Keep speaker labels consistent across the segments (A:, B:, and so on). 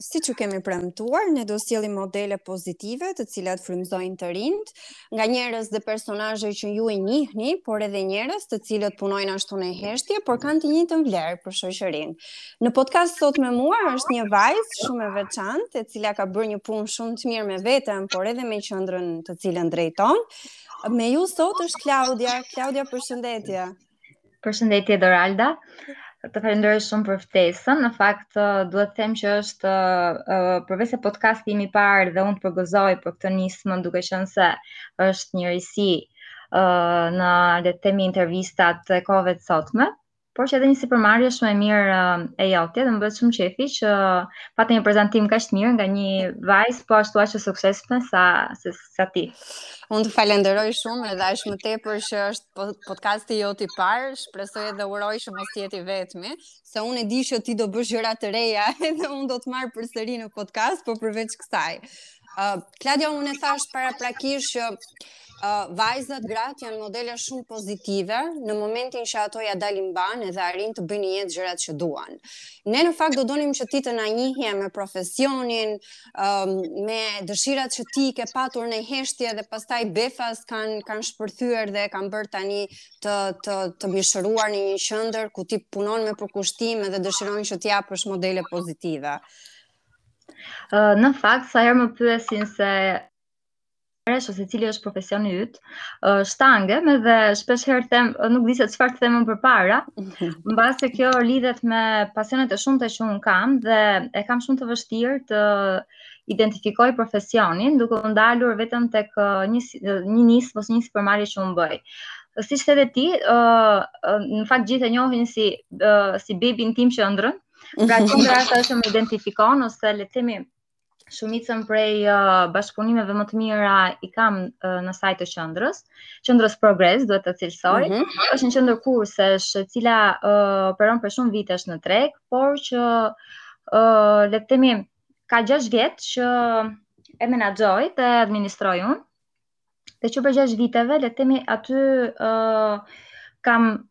A: Siç kemi premtuar, ne do sjellim modele pozitive, të cilat frymëzojnë të rinjtë, nga njerëz dhe personazhe që ju i njihni, por edhe njerëz të cilët punojnë ashtu në heshtje, por kanë të njëjtën vlerë për shoqërinë. Në podcast sot me mua është një vajzë shumë e veçantë, e cila ka bërë një punë shumë të mirë me veten, por edhe me qendrën të cilën drejton. Me ju sot është Klaudia. Klaudia, përshëndetje.
B: Përshëndetje Doralda. Të falenderoj shumë për ftesën. Në fakt duhet të them që është përveç se podcasti im i parë dhe unë të përgëzoj për këtë nismë duke qenë se është një risi në le të themi intervistat e kohëve të sotme, por që edhe një sipërmarrje shumë e mirë e jote dhe më bëhet shumë qefi që pata një prezantim kaq të mirë nga një vajzë po ashtu aq e suksesshme sa se sa ti.
A: Unë të falenderoj shumë edhe aq më tepër që është po, podcasti jot i parë, shpresoj edhe uroj që mos të jetë i vetmi, se unë e di që ti do bësh gjëra të reja edhe unë do të marr përsëri në podcast, por përveç kësaj. Klaudia, unë e thash paraprakisht që vajzat, gratë janë modele shumë pozitive në momentin që ato ia dalin mbanë edhe arrijnë të bëjnë në jetë gjërat që duan. Ne në fakt do donim që ti të na njihje me profesionin, um, me dëshirat që ti ke patur në heshtje dhe pastaj befas kanë kanë shpërthyer dhe kanë bërë tani të të të mishëruar në një qendër ku ti punon me përkushtim dhe dëshiron që t'i japësh modele pozitive.
B: Uh, në fakt sa herë më pyesin se se cili është profesioni yt, shtangem dhe shpesh herë them, nuk di se çfarë të them më përpara, mbase kjo lidhet me pasionet e shumta që un kam dhe e kam shumë të vështirë të identifikoj profesionin duke u ndalur vetëm tek një një nis ose një sipërmarrje që un bëj. Siç the dhe ti, në fakt gjithë e njohin si si bebin tim qendrën. Pra, qendra është që më identifikon ose le të themi shumicën prej uh, bashkëpunimeve më të mira i kam uh, në sajë të qendrës. Qendrës Progress duhet ta cilësoj. Mm -hmm. Është një qendër kursesh e cila uh, operon prej shumë vitesh në treg, por që uh, le të themi ka 6 vjet që e menaxhoj dhe administroj unë. Dhe që prej 6 viteve le të themi aty uh, kam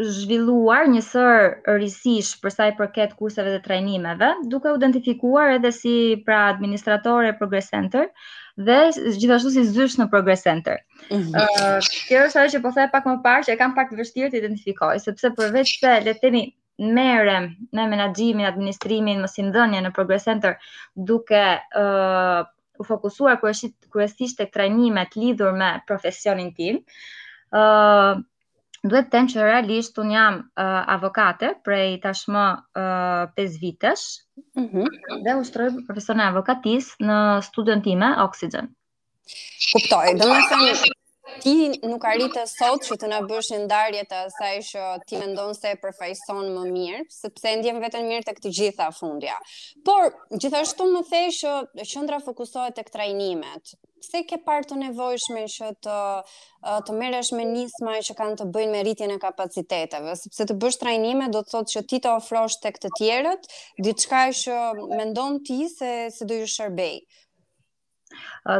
B: zhvilluar një sërë risish për sa i përket kurseve dhe trajnimeve, duke u identifikuar edhe si pra administratore e Progress Center dhe gjithashtu si zysh në Progress Center. Ëh, mm -hmm. uh, kjo është ajo që po thoja pak më parë që e kam pak të vështirë ta identifikoj, sepse përveç se le të themi merrem me menaxhimin, administrimin, mësimdhënien në Progress Center duke ëh uh, u fokusuar kryesisht tek trajnimet e lidhura me profesionin tim. Ëh, uh, duhet të them që realisht unë jam uh, avokate prej tashmë uh, 5 vitesh mm -hmm. dhe ushtroj profesionin e avokatisë në studion time Oxygen.
A: Kuptoj, domethënë ti nuk arrite sot që të na bësh një ndarje të asaj që ti mendon se e përfaqëson më mirë, sepse ndjen veten mirë tek të gjitha, fundja. Por gjithashtu më the që qendra fokusohet tek trajnimet. pse ke parë të nevojshme që të të merresh me nisma që kanë të bëjnë me rritjen e kapaciteteve, sepse të bësh trajnime do të thotë që ti të ofrosh tek të tjerët diçka që mendon ti se do ju shërbejë.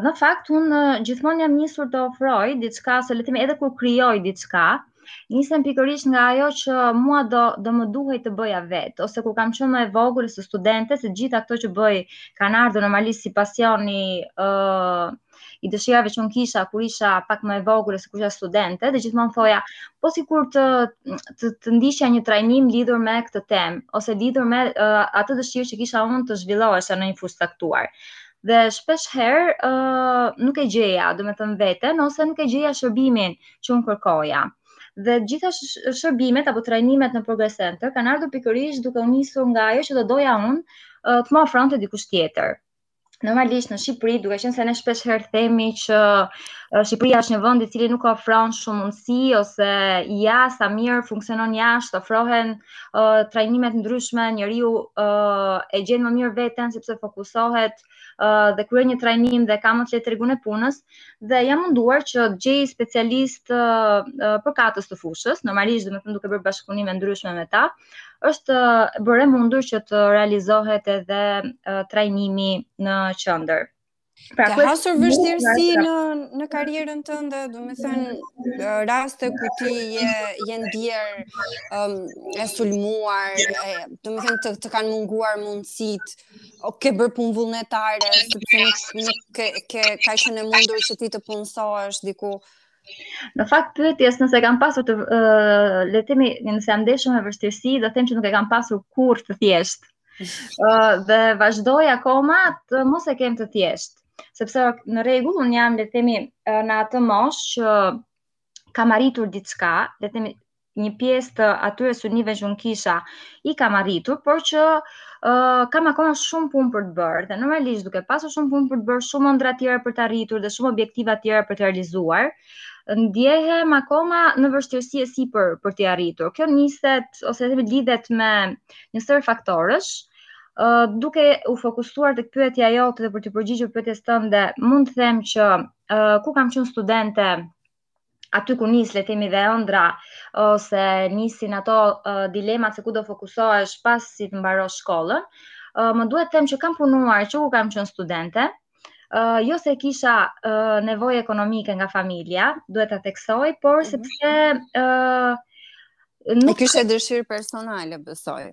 B: Në fakt un gjithmonë jam nisur të ofroj diçka, se le të themi edhe kur krijoj diçka, ë Nisem pikërisht nga ajo që mua do do më duhej të bëja vet, ose kur kam qenë më e vogël si studente, se të gjitha këto që bëj kanë ardhur normalisht si pasioni ë uh, i dëshirave që unë kisha kur isha pak më e vogël ose kur isha studente, dhe gjithmonë thoja, po sikur të të, të ndiqja një trajnim lidhur me këtë temë ose lidhur me uh, atë dëshirë që kisha unë të zhvillohesha në një fushë të caktuar dhe shpesh herë uh, nuk e gjeja, domethënë veten ose nuk e gjeja shërbimin, uh, që unë kërkoja. Dhe të gjitha shërbimet apo trajnimet në Progress Center kanë ardhur pikërisht duke u nisur nga ajo që do doja unë të ma ofronte dikush tjetër. Normalisht në Shqipëri, duke qenë se ne shpesh herë themi që Shqipëria është një vend i cili nuk ofron shumë mundësi ose ja sa mirë funksionon jashtë, ofrohen uh, trajnime të ndryshme, njeriu uh, e gjen më mirë veten sepse fokusohet uh, dhe kryen një trajnim dhe ka më të lehtë tregun e punës dhe jam munduar që të gjej specialistë uh, uh, përkatës të fushës, normalisht domethënë duke bërë bashkëpunime të ndryshme me ta, është uh, bërë e mundur që të realizohet edhe uh, trajnimi në qendër.
A: Pra, ke hasur vështirësi në në karrierën tënde, domethënë raste ku ti je je ndier um, e sulmuar, domethënë të, të kanë munguar mundësitë O ke bërë punë vullnetare, sepse nuk nuk ke ke ka qenë e mundur që ti të punësohesh diku.
B: Në fakt pyetjes nëse e kam pasur të uh, le të themi nëse jam ndeshur me vështirësi, do them që nuk e kam pasur kurrë të thjeshtë. Ë uh, dhe vazhdoj akoma të mos e kem të thjeshtë, sepse në rregull un jam le të themi uh, në atë moshë që kam arritur diçka, le të themi një pjesë të atyre synimeve që unë kisha i kam arritur, por që uh, kam akoma shumë punë për të bërë. Dhe normalisht duke pasur shumë punë për të bërë, shumë ëndrra të tjera për të arritur dhe shumë objektiva të tjera për të realizuar, ndjehem akoma në vështirësi se si për t'i arritur. Kjo niset ose edhe lidhet me një sërë faktorësh, uh, duke u fokusuar tek pyetja jote dhe për t'iu përgjigjur pyetjes tënde, mund të them që uh, kur kam qenë studente aty ku nis le të themi dhe ëndrra ose nisin ato uh, dilemat se ku do fokusohesh pasi të mbarosh shkollën, uh, më duhet të them që kam punuar që kur kam qenë studente, Uh, jo se kisha uh, nevojë ekonomike nga familja, duhet ta theksoj, por mm -hmm. sepse uh,
A: nuk e kishe dëshirë personale, besoj.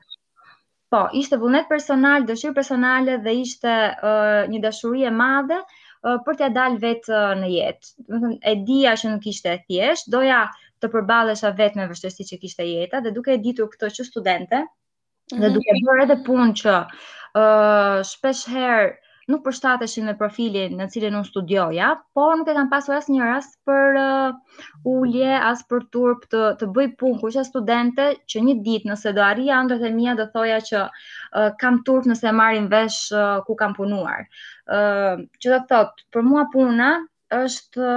B: Po, ishte vullnet personal, dëshirë personale dhe ishte uh, një dashuri e madhe uh, për t'ia dalë vetë uh, në jetë. Domethënë e dija që nuk ishte e thjeshtë, doja të përballesha vetë me vështirësitë që kishte jeta dhe duke e ditur këto që studente mm -hmm. dhe mhm. duke bërë edhe punë që uh, shpesh herë nuk përshtateshin me profilin në të cilin unë studioja, por nuk e kam pasur asnjëherë as për uh, ulje, as për turp të, të bëj punë, kur isha studente, që një ditë nëse do arrija ëndrrat e mia do thoja që uh, kam turp nëse e marrin vesh uh, ku kam punuar. Uh, që do thotë, për mua puna, është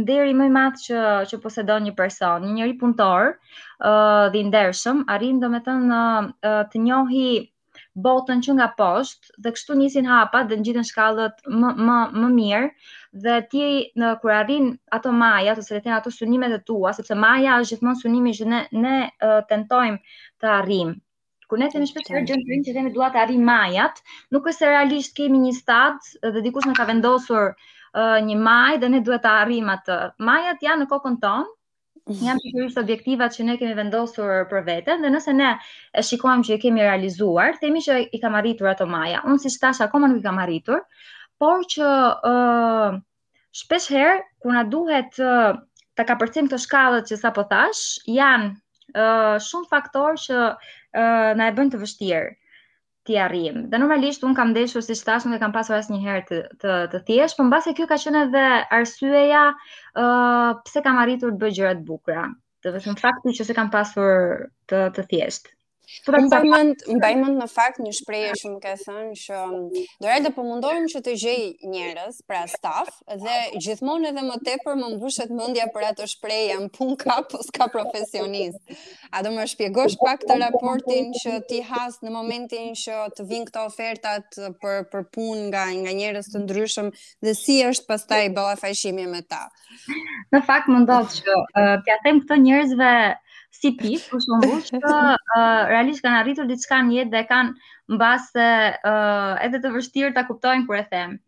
B: nderi më i madh që që posedon një person, një njeri punëtor, ë uh, dhe i ndershëm, arrin domethënë uh, të njohi botën që nga poshtë dhe kështu nisin hapat dhe ngjiten shkallët më më më mirë dhe ti e di kur arrin ato maja ose le të themi ato synimet e tua, sepse maja është gjithmonë synimi që ne ne uh, tentojmë të arrijmë Kur ne themi shpesh herë gjënë që themi dua të arrij majat, nuk është se realisht kemi një stad dhe dikush na ka vendosur uh, një majë dhe ne duhet të arrijmë atë. Majat janë në kokën tonë, janë pikërisht objektivat që ne kemi vendosur për veten dhe nëse ne e shikojmë që i kemi realizuar, themi që i kam arritur ato maja. Unë siç thashë akoma nuk i kam arritur, por që ë uh, shpesh herë kur na duhet të kapërcejmë këto shkallët që sapo thashë, janë uh, shumë faktorë që uh, na e bëjnë të vështirë t'i arrijmë. Dhe normalisht unë kam ndeshur siç thashë, nuk e kam pasur asnjëherë të të, të thjeshtë, por mbase kjo ka qenë edhe arsyeja ë uh, pse kam arritur të bëj gjëra të bukura. Domethënë fakti që s'e kam pasur të të thjeshtë.
A: Po ta mbaj mend, mbaj mend në fakt një shprehje që më ke thënë që Doralda po mundohem që të gjej njerëz, pra staf dhe gjithmonë edhe më tepër më mbushet mendja për atë shprehjen punë ka po s'ka profesionistë. A do ma shpjegosh pak këtë raportin që ti has në momentin që të vijnë këto ofertat për për punë nga nga njerëz të ndryshëm dhe si është pastaj ballafaqimi me ta?
B: Në fakt më ndodh që uh, t'ia them këto njerëzve si ti, për shembull që uh, realisht kanë arritur diçka në jetë dhe kanë mbase uh, edhe të vështirë ta kuptojnë kur e them.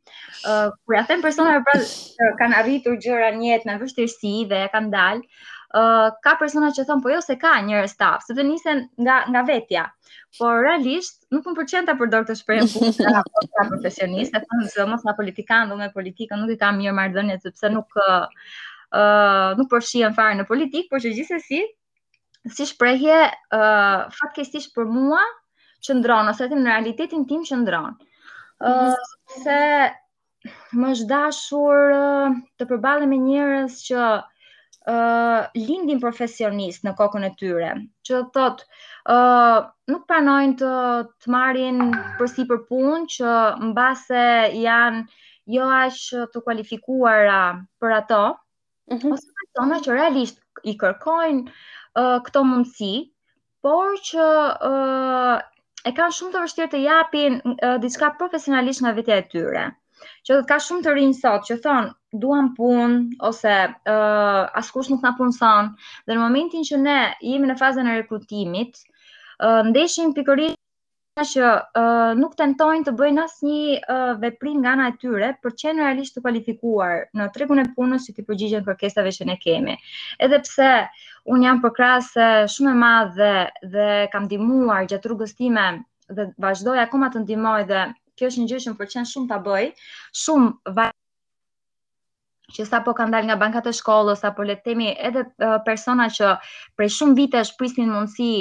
B: Uh, kur ia them personave pra që kanë arritur gjëra në jetë me vështirësi dhe ia kanë dalë, uh, ka persona që thonë po jo se ka njerëz staf, se të nisen nga nga vetja. Uh, Por realisht nuk më pëlqen ta përdor këtë shprehje politikan apo profesionist, sidomos politikan, unë me politikën nuk i kam mirë marrëdhëniet sepse nuk ë uh, nuk përfshihem fare në politikë, por që gjithsesi si shprehje ë uh, fatkeqësisht për mua qëndron ose le të themi në realitetin tim qëndron. ë uh, se më është dashur të përballem me njerëz që ë uh, lindin profesionistë në kokën e tyre, që thotë ë uh, nuk pranojnë të të marrin përsipër punë që mbase janë jo aq të kualifikuara për ato, mm -hmm. ose persona që realisht i kërkojnë uh, këto mundësi, por që e kanë shumë të vështirë të japin uh, diçka profesionalisht nga vetja e tyre. Që do të thotë ka shumë të rinj sot që thonë, duam punë ose uh, askush nuk na punëson. Dhe në momentin që ne jemi në fazën e rekrutimit, uh, ndeshim pikërisht që uh, nuk tentojnë të bëjnë asnjë uh, veprim nga ana e tyre për të qenë realisht të kualifikuar në tregun e punës që t'i përgjigjen kërkesave që ne kemi. Edhe pse unë jam përkrahëse shumë e madhe dhe kam ndihmuar gjatë rrugës time dhe vazhdoj akoma të ndihmoj dhe kjo është një gjë që më pëlqen shumë ta bëj, shumë që sapo kanë dalë nga bankat e shkollës, apo le të themi edhe persona që prej shumë vitesh prisnin mundësi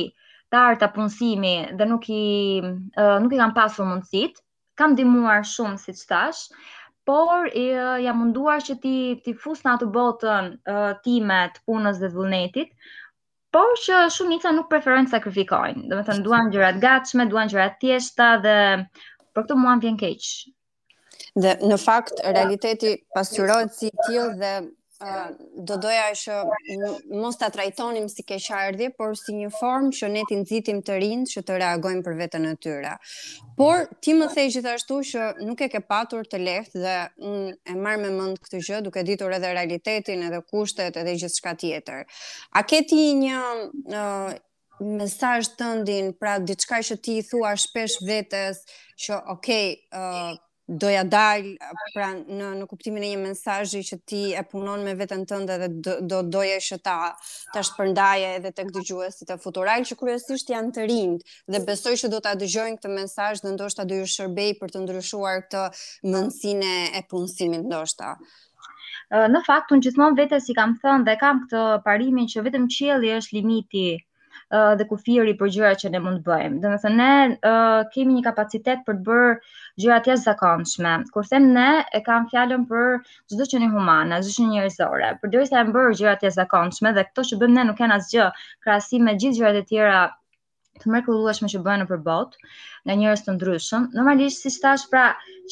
B: të arta punësimi dhe nuk i, nuk i kanë pasur mundësitë, kam ndihmuar shumë, siç thashë, por e, jam munduar që t'i, t'i fus në atë botën time të punës dhe të vullnetit, por që shumica nuk preferojnë të sakrifikojnë. Domethënë, duan gjëra të gatshme, duan gjëra të thjeshta dhe për këtë mua më vjen keqë
A: Dhe në fakt realiteti pasqyrohet si i tillë dhe uh, do doja që mos ta trajtonim si keqardhje, por si një formë që ne t'i nxitim të rinjtë që të reagojnë për veten e tyre. Por ti më the gjithashtu që nuk e ke patur të lehtë dhe unë e marr me mend këtë gjë duke ditur edhe realitetin, edhe kushtet, edhe gjithçka tjetër. A ke ti një uh, mesazh tëndin, pra diçka që ti i thua shpesh vetes që ok, uh, do ia dal pra në në kuptimin e një mesazhi që ti e punon me veten tënde dhe do do doje që ta ta shpërndaje edhe tek dëgjuesit e Futural që kryesisht janë të rinj dhe besoj që do ta dëgjojnë këtë mesazh dhe ndoshta do ju shërbejë për të ndryshuar këtë mendësinë e punësimit ndoshta.
B: Ëh Në fakt, unë gjithmonë vetes i kam thënë dhe e kam këtë parimin që vetëm qieli është limiti dhe kufiri për gjërat që ne mund të bëjmë. Domethënë ne uh, kemi një kapacitet për të bërë gjëra të jashtëzakonshme. Kur them ne, e kam fjalën për çdo qenie humane, çdo qenie njerëzore. Përderisa janë bërë gjëra të jashtëzakonshme dhe këto që bëjmë ne nuk janë asgjë krahasim me gjithë gjërat e tjera të mrekullueshme që bëhen nëpër botë nga njerëz të ndryshëm. Normalisht siç thashë, pra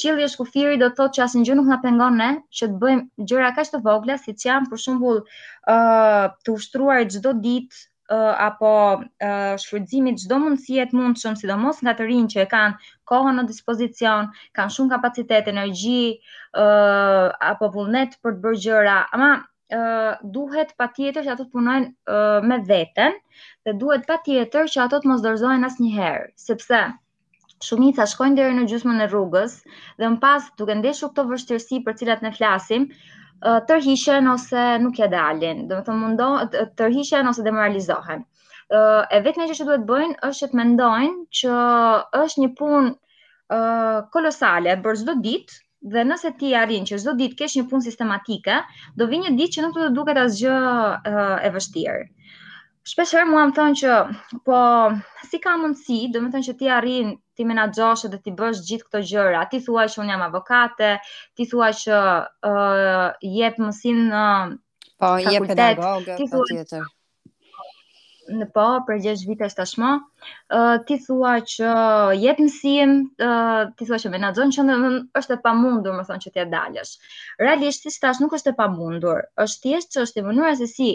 B: qielli është kufiri do të thotë që asnjë gjë nuk na pengon ne që të bëjmë gjëra kaq të vogla siç janë për shembull ë uh, të ushtruarit çdo ditë uh, apo uh, shfrytëzimit çdo mundësie të mundshme, sidomos nga të rinjtë që e kanë kohën në dispozicion, kanë shumë kapacitet, energji, uh, apo vullnet për të bërë gjëra, ama uh, duhet patjetër që ato të punojnë uh, me veten dhe duhet patjetër që ato të mos dorëzohen asnjëherë, sepse shumica shkojnë deri në gjysmën e rrugës dhe më pas duke ndeshur këto vështirësi për cilat ne flasim, uh, tërhiqen ose nuk ia dalin, domethënë mund të tërhiqen ose demoralizohen. Uh, e vetmja gjë që duhet të bëjnë është që të mendojnë që është një punë uh, kolosale për çdo ditë, dhe nëse ti arrin që çdo ditë të kesh një punë sistematike, do vijë një ditë që nuk do të duket asgjë e vështirë. Shpeshherë mua më thonë që po si ka mundësi, domethënë që ti arrin t'i menaxhosh edhe t'i bësh gjithë këto gjëra. Ti thua që unë jam avokate, ti thua që uh, jep mësim në
A: po, fakultet, ti thua që
B: në po për 6 vite tashmë. Ë uh, ti thua që jep mësim, ë uh, ti thua që menaxhon qendrën, është e pamundur, më thonë që t'ia dalësh. Realisht siç thashë nuk është e pamundur, është thjesht që është e mënyra se si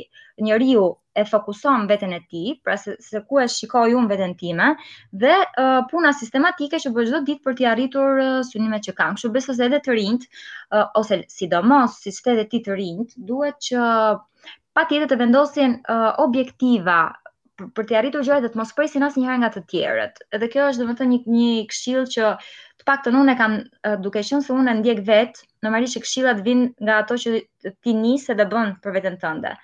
B: njeriu e fokuson veten e tij, pra se, se ku e shikoj unë veten time dhe uh, puna sistematike që bëj çdo ditë për të arritur uh, synimet që kam. Kështu besoj se edhe të rinjtë uh, ose sidomos siç the edhe ti të rinjtë duhet që patjetër të vendosin uh, objektiva për, për të arritur gjëra dhe të mos presin asnjëherë nga të tjerët. Edhe kjo është domethënë një një këshillë që të paktën unë e kam uh, duke qenë se unë ndjek vetë, normalisht këshillat vijnë nga ato që ti nis edhe bën për veten tënde.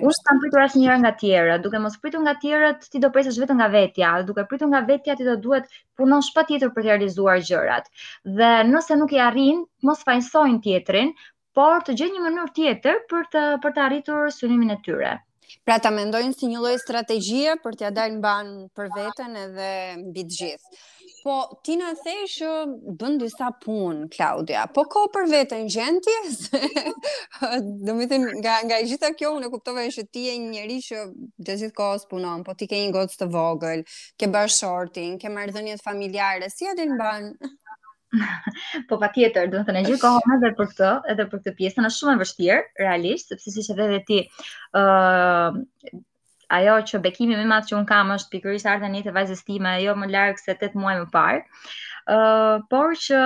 B: Unë s'kam pritur asnjëherë nga të tjerët, duke mos pritur nga të tjerët, ti do presësh vetëm nga vetja, dhe duke pritur nga vetja ti do duhet të punosh patjetër për të realizuar gjërat. Dhe nëse nuk i arrin, të mos fajësojnë tjetrin, por të gjejnë një mënyrë tjetër për të për ta arritur synimin e tyre.
A: Pra ta mendojnë si një lloj strategjie për t'ia dalë mbanë për veten edhe mbi të gjitha. Po ti na the që bën disa punë Klaudia. Po kohë për veten gjen ti? Domethënë nga nga e gjitha kjo unë kuptova që ti je një njeri që gjatë gjithë kohës punon, po ti ke një gocë të vogël, ke bashkëshortin, ke marrëdhëniet familjare, si ia del mbanë?
B: po patjetër, domethënë, e gjej kohën edhe për këtë, edhe për këtë pjesën, është shumë e vështirë, realisht, sepse siç e the edhe ti, uh, ajo që bekimi më i madh që unë kam është pikërisht ardhja në jetë e vajzës time, jo më larg se 8 muaj më parë. Ë, uh, por që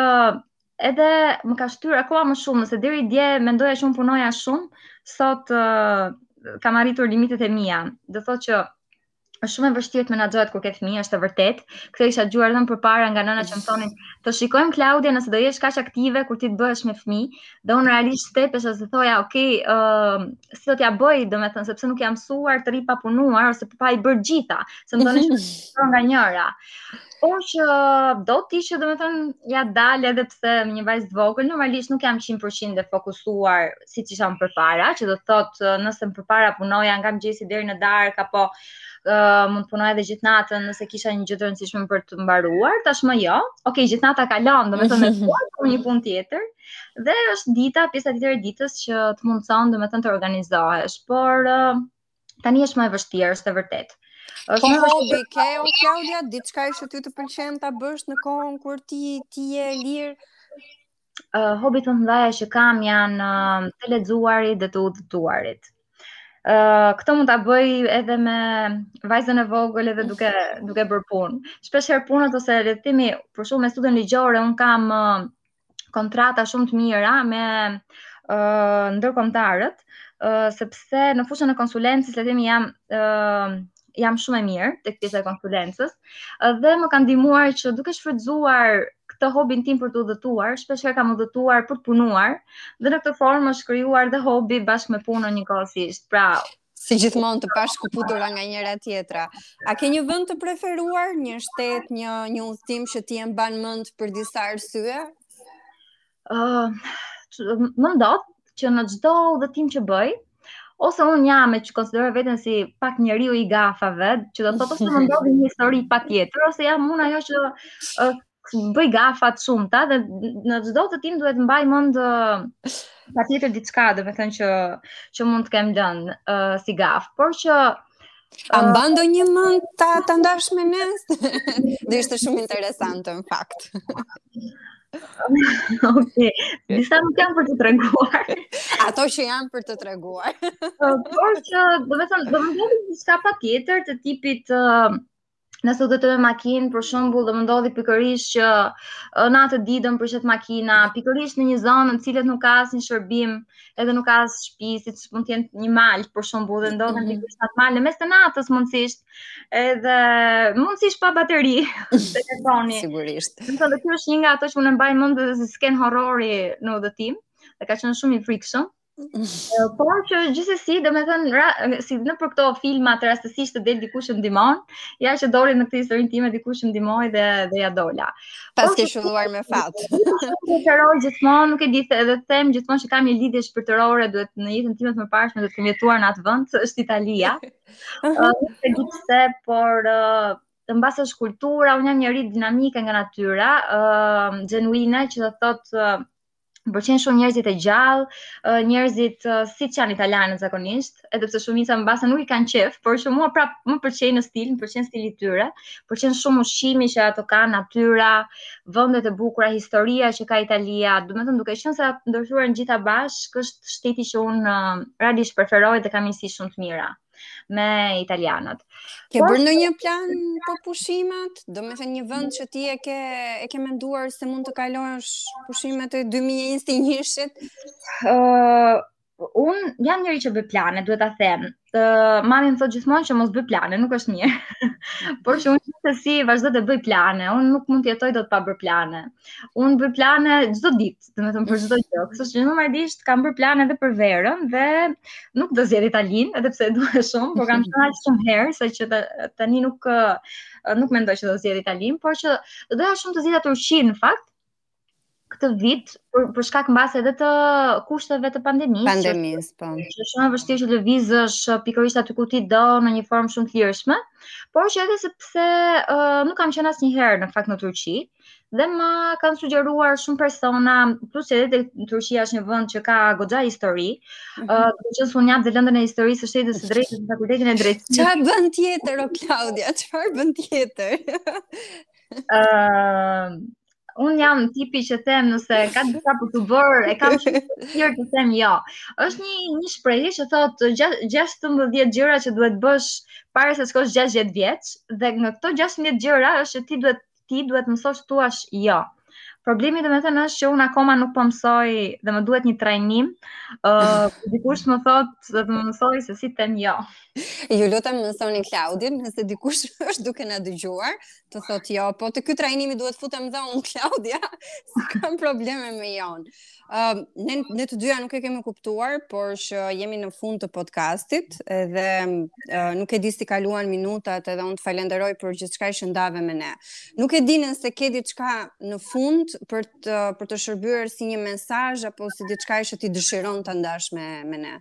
B: edhe më ka shtyrë akoma më shumë, nëse deri dje mendoja që unë punoja shumë, sot uh, kam arritur limitet e mia. Do thotë që është shumë e vështirë të menaxhohet kur ke fëmijë, është e vërtetë. Këtë isha dëgjuar edhe më përpara nga nëna që më thonin, "Të shikojmë Klaudia nëse do jesh kaq aktive kur ti të bëhesh me fëmijë." Dhe unë realisht stepesha se thoja, "Ok, ë uh, si do t'ja bëj, domethënë sepse nuk jam mësuar të rri pa punuar ose pa i bërë të gjitha, se më thonin mhm. shumë mm nga njëra." Por që do të ishte, domethënë, ja dal edhe pse me një vajzë të vogël, normalisht nuk jam 100% e fokusuar, siç isha më përpara, që do të thotë nëse më përpara punoja nga mëngjesi deri në darkë, apo uh, mund të punoja edhe gjithë natën nëse kisha një gjë të rëndësishme për të mbaruar, tashmë jo, ok, gjithë nata kalon, domethënë me punë, për një punë tjetër, dhe është dita, pjesa tjetër e ditës që të mundëson, domethënë të organizohesh, por uh, tani është më e vështirë, është e vërtetë.
A: Është po, një hobi ke o Claudia, diçka që ty të pëlqen ta bësh në kohën kur ti ti je lirë
B: uh, hobit më të mëdha që kam janë uh, të lexuarit dhe të udhëtuarit. Uh, këto mund ta bëj edhe me vajzën e vogël edhe duke duke bërë punë. Shpesh herë punët ose le të themi, për shembull me studion ligjore, unë kam uh, kontrata shumë të mira me uh, ndërkombëtarët, uh, sepse në fushën e konsulencës le të themi jam uh, jam shumë e mirë tek pjesa e konsulencës dhe më ka ndihmuar që duke shfrytëzuar këtë hobin tim për të udhëtuar, shpesh herë kam udhëtuar për të punuar dhe në këtë formë është krijuar dhe hobi bashkë me punën njëkohësisht. Pra,
A: si gjithmonë të pashkëputura nga njëra tjetra. A ke një vend të preferuar, një shtet, një një udhëtim që ti e mban mend për disa arsye?
B: Uh, më ndodh që në çdo udhëtim që bëj, ose unë jam, e konsideroj veten si pak njeriu i gafave, që do të thotë ose më ndodhi një histori patjetër, ose jam unë ajo që uh, bëj gafa të shumta dhe në çdo udhëtim duhet të mbaj mend patjetër diçka, domethënë që që mund të kem lënë uh, si gafë, por që
A: A uh, mban ndonjë mend ta, ta ndash me ne? Do ishte shumë interesante, në fakt.
B: ok, disa nuk janë për të treguar.
A: Ato që janë për të treguar.
B: Por që, domethënë, domethënë, disa patjetër të tipit... Uh, nëse udhëtoj me makinë, për shembull, do më ndodhi pikërisht që në atë ditë do më prishet makina, pikërisht në një zonë në të cilën nuk ka asnjë shërbim, edhe nuk ka as shtëpi, siç mund të jetë një mal, për shembull, dhe ndodhem mm -hmm. në mal në mes të natës mundësisht, edhe mundësisht pa bateri telefoni.
A: Sigurisht.
B: Do të thotë është një nga ato që unë mbaj mend si skenë horrori në udhëtim, dhe ka qenë shumë i frikshëm. Por që gjithsesi, domethënë pra, si nëpër këto filma të rastësisht të del dikush që të ndihmon, ja që doli në këtë historinë time dikush që më ndihmoi dhe dhe ja dola.
A: Paske qëlluar me fat.
B: Unë qëroj gjithmonë, nuk e di se edhe them gjithmonë që kam një lidhje shpirtërore, duhet në jetën time të mëparshme të kem jetuar në atë vend, është Italia. Nuk e di pse, por mbase është kultura, unë jam njeri dinamike nga natyra, uh, genuine, që do të thotë uh, Më pëlqejnë shumë njerëzit e gjallë, njerëzit siç janë italianët zakonisht, edhe pse shumica mbase nuk i kanë qef, por që mua prap më pëlqejnë në stil, më pëlqen stili i tyre. Pëlqen shumë ushqimi që ato ka, natyra, vendet e bukura, historia që ka Italia. Domethënë duke qenë se ndërthuren gjitha bashkë, është shteti që un realisht preferoj dhe kam miqësi shumë të mira. me italianët.
A: Ke bërë ndonjë plan për pushimet? Domethënë një vend që ti e ke, e ke menduar se mund të kalosh pushimet e 2021-shit?
B: Uh, unë jam njeri që bëj plane, duhet ta them. Ë, mami më thotë gjithmonë që mos bëj plane, nuk është mirë. Por që unë sërish vazhdoj të bëj plane, unë nuk mund të jetoj dot pa bërë plane. Unë bëj plane çdo ditë. Domethënë për çdo gjë. Kështu që normalisht kam bërë plan edhe për verën dhe nuk do zgjedh Italinë, edhe pse e dua shumë, por kam qenë aq shumë herë sa që tani nuk nuk mendoj që do zgjedh Italinë, por që doja shumë të zgjidha Turqinë në fakt këtë vit për, për shkak mbase edhe të kushteve të pandemisë.
A: Pandemisë, po.
B: Është shumë e vështirë që të lëvizësh pikërisht aty ku ti do në një formë shumë të lirshme, por që edhe sepse uh, nuk kam qenë asnjëherë në fakt në Turqi. Uh, Dhe më kanë sugjeruar shumë persona, plus edhe që Turqia është një vend që ka goxha histori. Ëh, mm -hmm. uh, që unë jap dhe lëndën e historisë së shtetit dhe së drejtës në fakultetin e drejtësisë.
A: Çfarë bën tjetër o Klaudia? Çfarë bën tjetër?
B: Ëh, uh, un jam tipi që them nëse ka diçka për të bërë, e kam shumë vështirë të them jo. Është një një shprehje që thotë 16 gjëra që duhet bësh para se të shkosh 60 vjeç dhe nga këto 16 gjëra është që ti duhet ti duhet të mësosh thuash jo. Problemi domethënë është që unë akoma nuk po mësoj dhe më duhet një trajnim, uh, dikush të më thotë dhe të më mësoj se si të them jo.
A: Ju lutem ma mësoni Klaudin, nëse dikush është duke na dëgjuar, të thotë jo, po te ky trajnimi duhet të futem dhe unë Klaudia, se kam probleme me jonë. Uh, ne, ne të dyja nuk e kemi kuptuar, por që jemi në fund të podcastit dhe uh, nuk e di si kaluan minutat edhe unë të falenderoj për gjithçka që ndave me ne. Nuk e di nëse ke diçka në fund për të, për të shërbyer si një mesaj apo si diçka që ti dëshiron ta ndash me, me ne.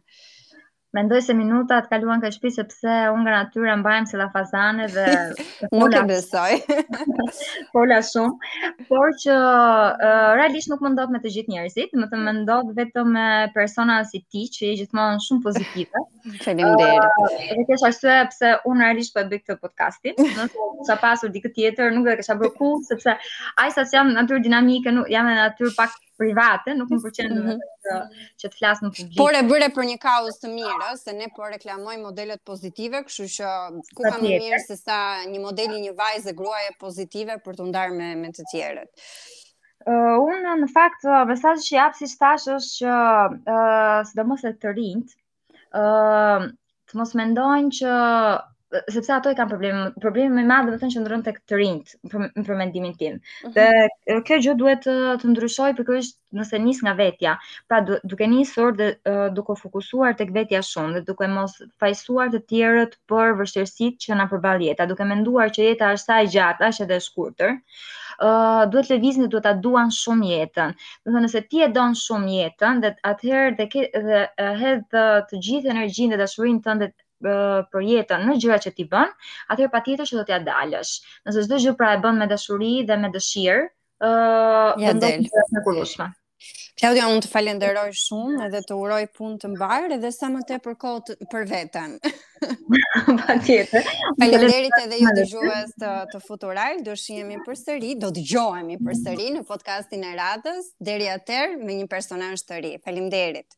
B: Mendoj se minutat kaluan kaq shpejt sepse unë nga natyra mbahem si llafazane dhe
A: nuk e besoj.
B: Fola shumë, por që uh, realisht nuk më ndodh me të gjithë njerëzit, më të, më ndodh vetëm me persona si ti që je gjithmonë shumë pozitive.
A: Faleminderit.
B: Uh, dhe kjo është arsyeja pse unë realisht po e bëj këtë podcastin. Nëse do të kisha pasur dikë tjetër, nuk do e kisha bërë kurrë sepse aq sa jam natyrë dinamike, nuk, jam dhe natyrë pak private, nuk më pëlqen mm -hmm. të që të flas në publik.
A: Por e bëre për një kauzë të mirë, ëh, se ne po reklamojmë modelet pozitive, kështu që ku ka më mirë se sa një model i një vajze gruaje pozitive për t'u ndarë me me të tjerët.
B: Uh, unë në fakt mesazhi që jap siç thashë është që uh, sidomos të rinjtë, ë uh, të mos mendojnë që sepse ato e kanë problemi, problemi më i madh do të thotë qëndron tek të rinjt për, për mendimin tim. Mhm. Dhe uh -huh. kjo gjë duhet të, të ndryshojë pikërisht nëse nis nga vetja. Pra du, duke nisur dhe uh, duke fokusuar tek vetja shumë dhe duke mos fajësuar të tjerët për vështirësitë që na përball jeta, duke menduar që jeta është sa e gjatë, aq edhe e shkurtër, ë uh, duhet lëvizin dhe duhet ta duan shumë jetën. Domethënë nëse ti e don shumë jetën, dhe atëherë dhe e, dhe hedh të, të gjithë energjinë dhe dashurinë tënde për jetën në gjërat që ti bën, atëherë patjetër që do t'ia dalësh. Nëse çdo gjë pra e bën me dashuri dhe me dëshirë, ë uh, ja, do të jesh e
A: Claudia, unë të falenderoj shumë dhe të uroj punë të mbarë dhe sa më tepër kohë për veten.
B: Patjetër.
A: Faleminderit edhe ju dëgjues të, të futural, do shihemi përsëri, do dëgjohemi përsëri në podcastin e radhës, deri atëherë me një personazh të ri. Faleminderit.